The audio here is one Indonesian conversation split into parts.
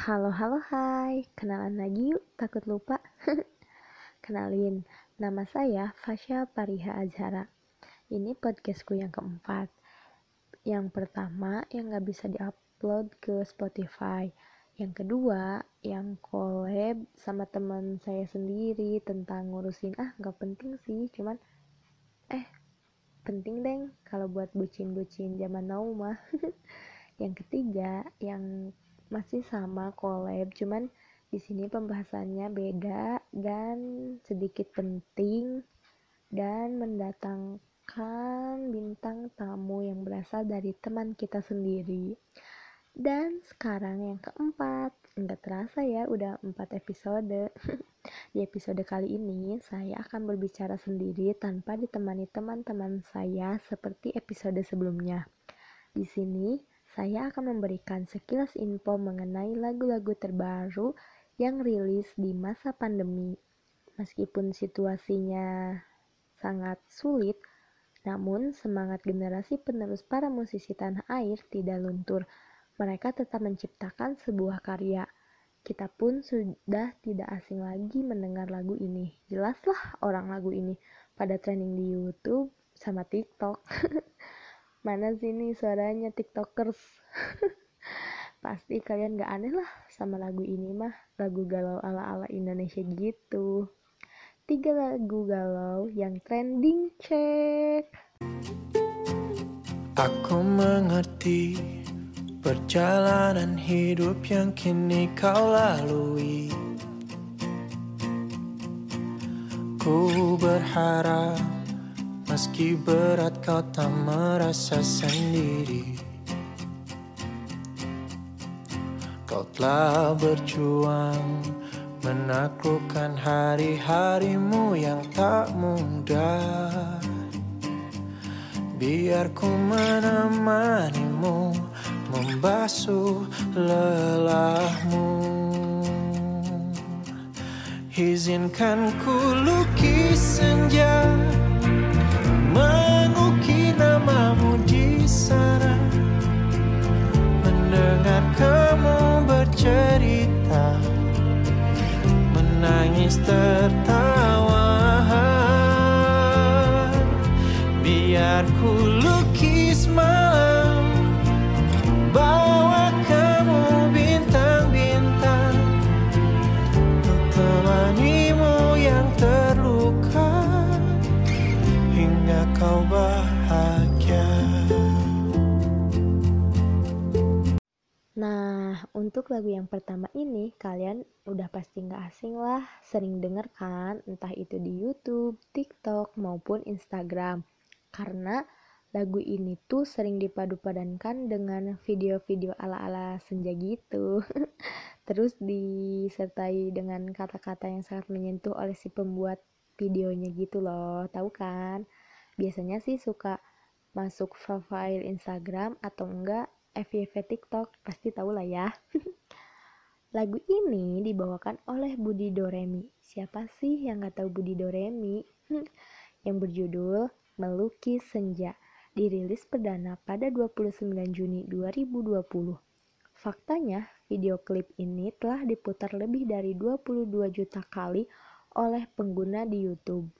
Halo, halo, hai. Kenalan lagi yuk, takut lupa. Kenalin, nama saya Fasya Pariha Azhara. Ini podcastku yang keempat. Yang pertama, yang gak bisa diupload ke Spotify. Yang kedua, yang collab sama teman saya sendiri tentang ngurusin, ah gak penting sih, cuman, eh, penting deng kalau buat bucin-bucin zaman now mah. yang ketiga, yang masih sama collab cuman di sini pembahasannya beda dan sedikit penting dan mendatangkan bintang tamu yang berasal dari teman kita sendiri. Dan sekarang yang keempat, enggak terasa ya udah empat episode. di episode kali ini saya akan berbicara sendiri tanpa ditemani teman-teman saya seperti episode sebelumnya. Di sini saya akan memberikan sekilas info mengenai lagu-lagu terbaru yang rilis di masa pandemi. Meskipun situasinya sangat sulit, namun semangat generasi penerus para musisi tanah air tidak luntur. Mereka tetap menciptakan sebuah karya. Kita pun sudah tidak asing lagi mendengar lagu ini. Jelaslah orang lagu ini pada trending di YouTube sama TikTok. mana sih nih suaranya tiktokers? Pasti kalian gak aneh lah sama lagu ini mah. Lagu galau ala-ala Indonesia gitu. Tiga lagu galau yang trending cek. Aku mengerti perjalanan hidup yang kini kau lalui. Ku berharap Meski berat kau tak merasa sendiri. Kau telah berjuang Menaklukkan hari-harimu yang tak mudah. Biar ku menemanimu Membasuh lelahmu. Izinkan ku lukis senja untuk lagu yang pertama ini, kalian udah pasti gak asing lah, sering denger kan, entah itu di YouTube, TikTok, maupun Instagram. Karena lagu ini tuh sering dipadu-padankan dengan video-video ala-ala senja gitu. Terus disertai dengan kata-kata yang sangat menyentuh oleh si pembuat videonya gitu loh, tahu kan? Biasanya sih suka masuk profile Instagram atau enggak FYP TikTok, pasti tahu lah ya. Lagu ini dibawakan oleh Budi Doremi. Siapa sih yang gak tahu Budi Doremi? yang berjudul Melukis Senja, dirilis perdana pada 29 Juni 2020. Faktanya, video klip ini telah diputar lebih dari 22 juta kali oleh pengguna di YouTube.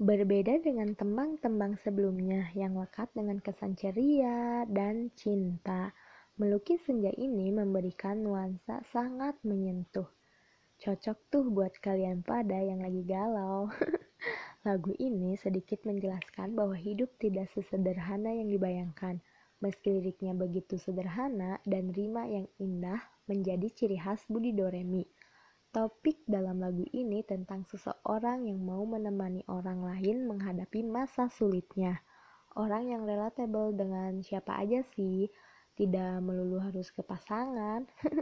Berbeda dengan tembang-tembang sebelumnya yang lekat dengan kesan ceria dan cinta, melukis senja ini memberikan nuansa sangat menyentuh. Cocok tuh buat kalian pada yang lagi galau. Lagu ini sedikit menjelaskan bahwa hidup tidak sesederhana yang dibayangkan. Meski liriknya begitu sederhana dan rima yang indah menjadi ciri khas Budi Doremi. Topik dalam lagu ini tentang seseorang yang mau menemani orang lain menghadapi masa sulitnya. Orang yang relatable dengan siapa aja sih, tidak melulu harus ke pasangan.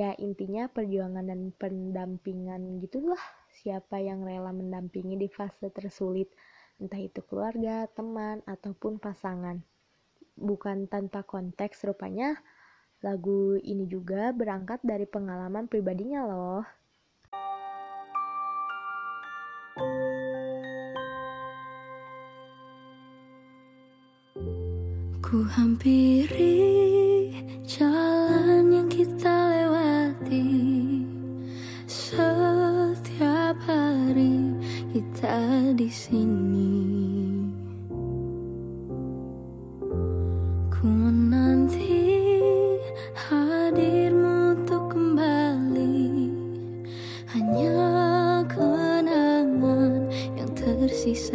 ya intinya perjuangan dan pendampingan gitulah. Siapa yang rela mendampingi di fase tersulit, entah itu keluarga, teman, ataupun pasangan. Bukan tanpa konteks rupanya Lagu ini juga berangkat dari pengalaman pribadinya loh. Ku hampiri jalan yang kita lewati setiap hari kita di sini.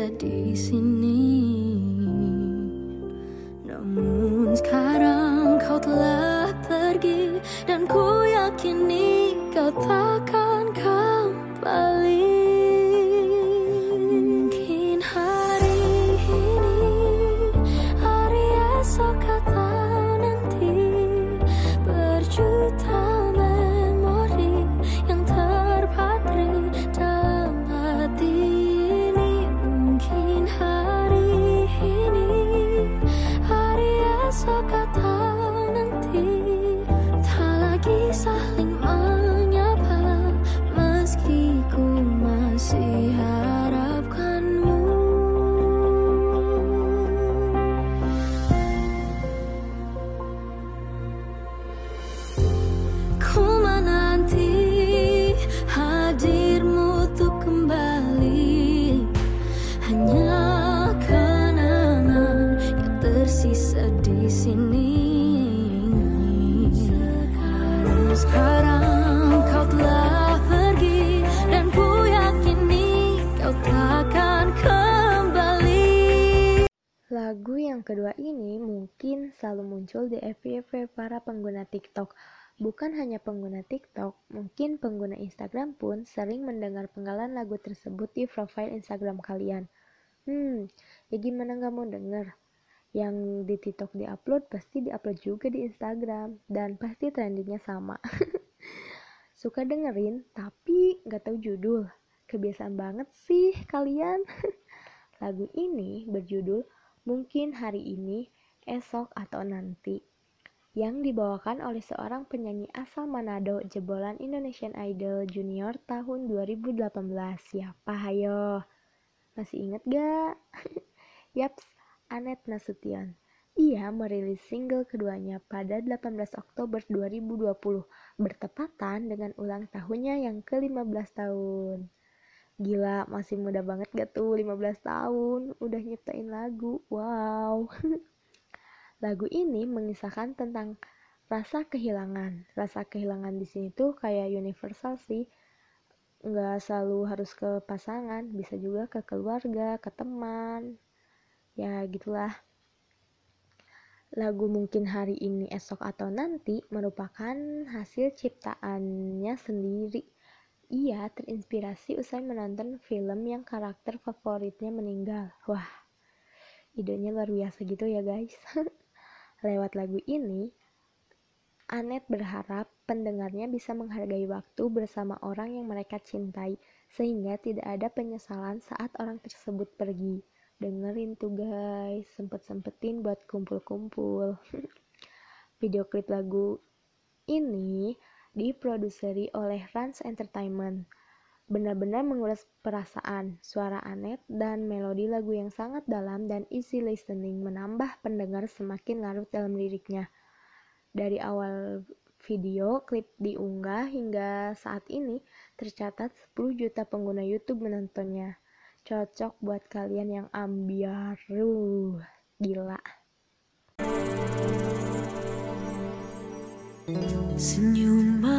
Tersisa di Lagu yang kedua ini mungkin selalu muncul di FYP para pengguna TikTok. Bukan hanya pengguna TikTok, mungkin pengguna Instagram pun sering mendengar penggalan lagu tersebut di profile Instagram kalian. Hmm, ya gimana nggak mau denger? Yang di TikTok diupload pasti diupload juga di Instagram dan pasti trendingnya sama. Suka dengerin tapi nggak tahu judul. Kebiasaan banget sih kalian. Lagu ini berjudul Mungkin Hari Ini, Esok atau Nanti yang dibawakan oleh seorang penyanyi asal Manado jebolan Indonesian Idol Junior tahun 2018. Siapa hayo? Masih inget gak? Yaps, Anet Nasution. Ia merilis single keduanya pada 18 Oktober 2020, bertepatan dengan ulang tahunnya yang ke-15 tahun. Gila, masih muda banget gak tuh 15 tahun, udah nyiptain lagu, wow. Lagu ini mengisahkan tentang rasa kehilangan. Rasa kehilangan di sini tuh kayak universal sih. Nggak selalu harus ke pasangan, bisa juga ke keluarga, ke teman. Ya gitulah. Lagu mungkin hari ini, esok atau nanti merupakan hasil ciptaannya sendiri. Ia terinspirasi usai menonton film yang karakter favoritnya meninggal. Wah, idenya luar biasa gitu ya guys. Lewat lagu ini, Anet berharap pendengarnya bisa menghargai waktu bersama orang yang mereka cintai, sehingga tidak ada penyesalan saat orang tersebut pergi. Dengerin tuh guys, sempet-sempetin buat kumpul-kumpul. Video klip lagu ini diproduseri oleh Rans Entertainment. Benar-benar menguras perasaan, suara Anet, dan melodi lagu yang sangat dalam dan easy listening menambah pendengar semakin larut dalam liriknya. Dari awal video klip diunggah hingga saat ini tercatat 10 juta pengguna YouTube menontonnya. Cocok buat kalian yang ambiaru. Gila. Senyuman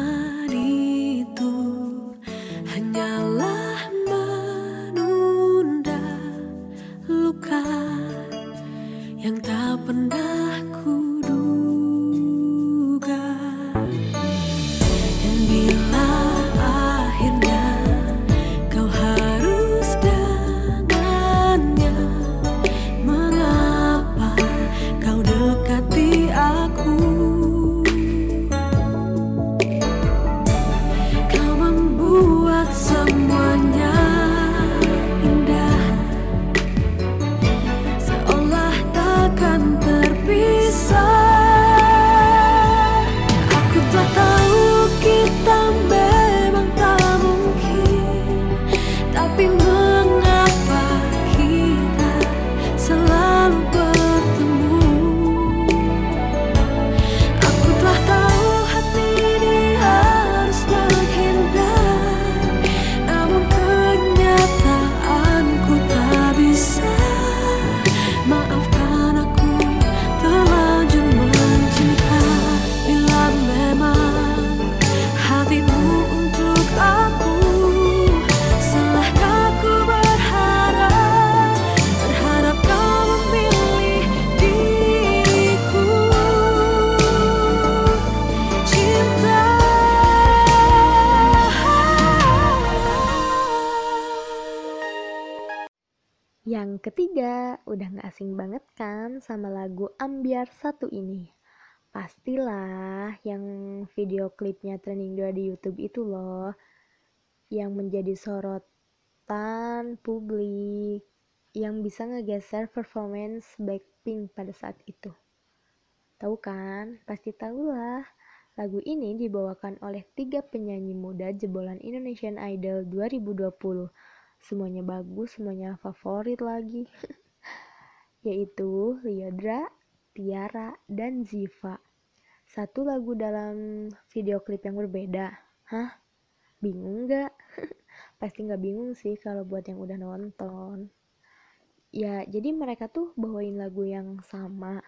Ketiga, udah gak asing banget kan sama lagu Ambiar satu ini? Pastilah yang video klipnya trending 2 di Youtube itu loh. Yang menjadi sorotan publik. Yang bisa ngegeser performance Blackpink pada saat itu. Tahu kan? Pasti tahu lah. Lagu ini dibawakan oleh tiga penyanyi muda jebolan Indonesian Idol 2020. Semuanya bagus, semuanya favorit lagi. Yaitu Liodra, Tiara, dan Ziva. Satu lagu dalam video klip yang berbeda. Hah? Bingung gak? Pasti gak bingung sih kalau buat yang udah nonton. Ya, jadi mereka tuh bawain lagu yang sama.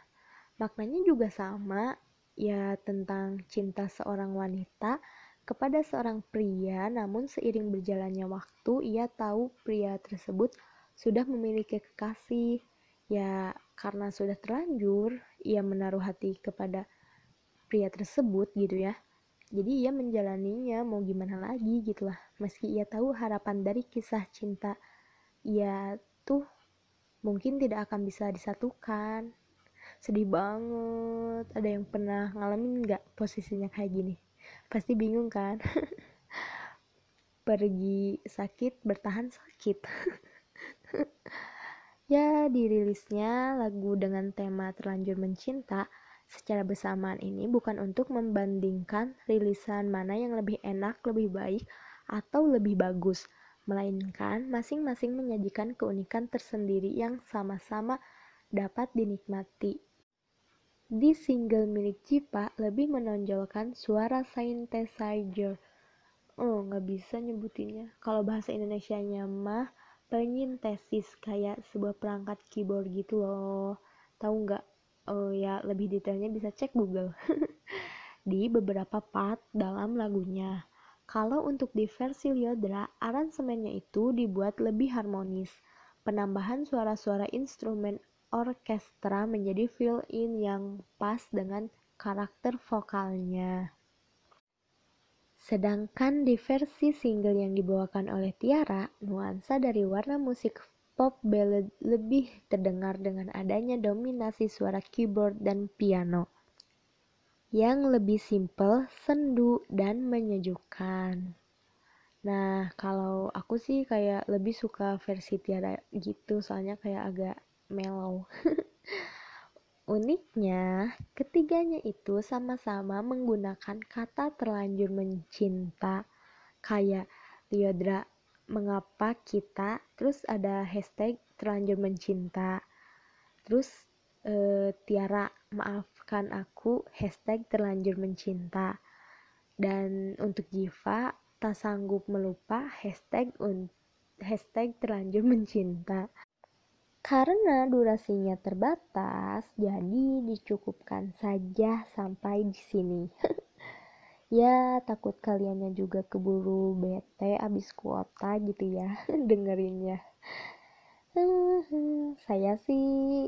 Maknanya juga sama, ya tentang cinta seorang wanita kepada seorang pria namun seiring berjalannya waktu ia tahu pria tersebut sudah memiliki kekasih. Ya karena sudah terlanjur ia menaruh hati kepada pria tersebut gitu ya. Jadi ia menjalaninya mau gimana lagi gitulah meski ia tahu harapan dari kisah cinta ia tuh mungkin tidak akan bisa disatukan. Sedih banget. Ada yang pernah ngalamin nggak posisinya kayak gini pasti bingung kan? Pergi sakit bertahan sakit. Ya dirilisnya lagu dengan tema terlanjur mencinta secara bersamaan ini bukan untuk membandingkan rilisan mana yang lebih enak, lebih baik, atau lebih bagus, melainkan masing-masing menyajikan keunikan tersendiri yang sama-sama dapat dinikmati di single milik Cipa lebih menonjolkan suara synthesizer. Oh, nggak bisa nyebutinnya. Kalau bahasa Indonesia-nya mah penyintesis kayak sebuah perangkat keyboard gitu loh. Tahu nggak? Oh ya, lebih detailnya bisa cek Google. di beberapa part dalam lagunya. Kalau untuk di versi Lyodra, aransemennya itu dibuat lebih harmonis. Penambahan suara-suara instrumen orkestra menjadi fill-in yang pas dengan karakter vokalnya. Sedangkan di versi single yang dibawakan oleh Tiara, nuansa dari warna musik pop ballad lebih terdengar dengan adanya dominasi suara keyboard dan piano yang lebih simple, sendu, dan menyejukkan. Nah, kalau aku sih kayak lebih suka versi Tiara gitu, soalnya kayak agak mellow. Uniknya, ketiganya itu sama-sama menggunakan kata terlanjur mencinta. Kayak Liodra, mengapa kita, terus ada hashtag terlanjur mencinta. Terus eh, Tiara, maafkan aku, hashtag terlanjur mencinta. Dan untuk Jiva, tak sanggup melupa, hashtag, hashtag terlanjur mencinta. Karena durasinya terbatas, jadi dicukupkan saja sampai di sini. ya, takut kaliannya juga keburu bete abis kuota gitu ya dengerinnya. Saya sih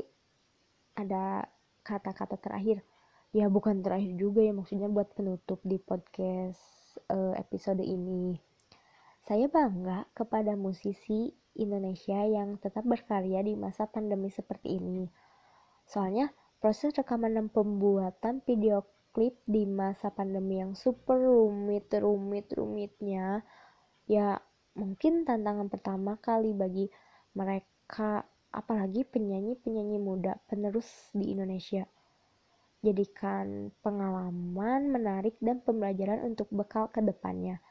ada kata-kata terakhir. Ya bukan terakhir juga ya maksudnya buat penutup di podcast uh, episode ini. Saya bangga kepada musisi Indonesia yang tetap berkarya di masa pandemi seperti ini. Soalnya proses rekaman dan pembuatan video klip di masa pandemi yang super rumit, rumit, rumitnya ya mungkin tantangan pertama kali bagi mereka apalagi penyanyi-penyanyi muda penerus di Indonesia. Jadikan pengalaman menarik dan pembelajaran untuk bekal ke depannya.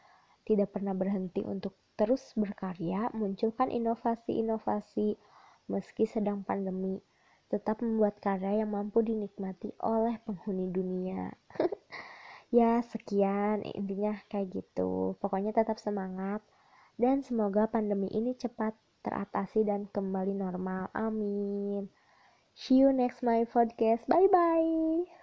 Tidak pernah berhenti untuk terus berkarya, munculkan inovasi-inovasi meski sedang pandemi, tetap membuat karya yang mampu dinikmati oleh penghuni dunia. ya, sekian intinya kayak gitu. Pokoknya tetap semangat dan semoga pandemi ini cepat teratasi dan kembali normal. Amin. See you next my podcast. Bye bye.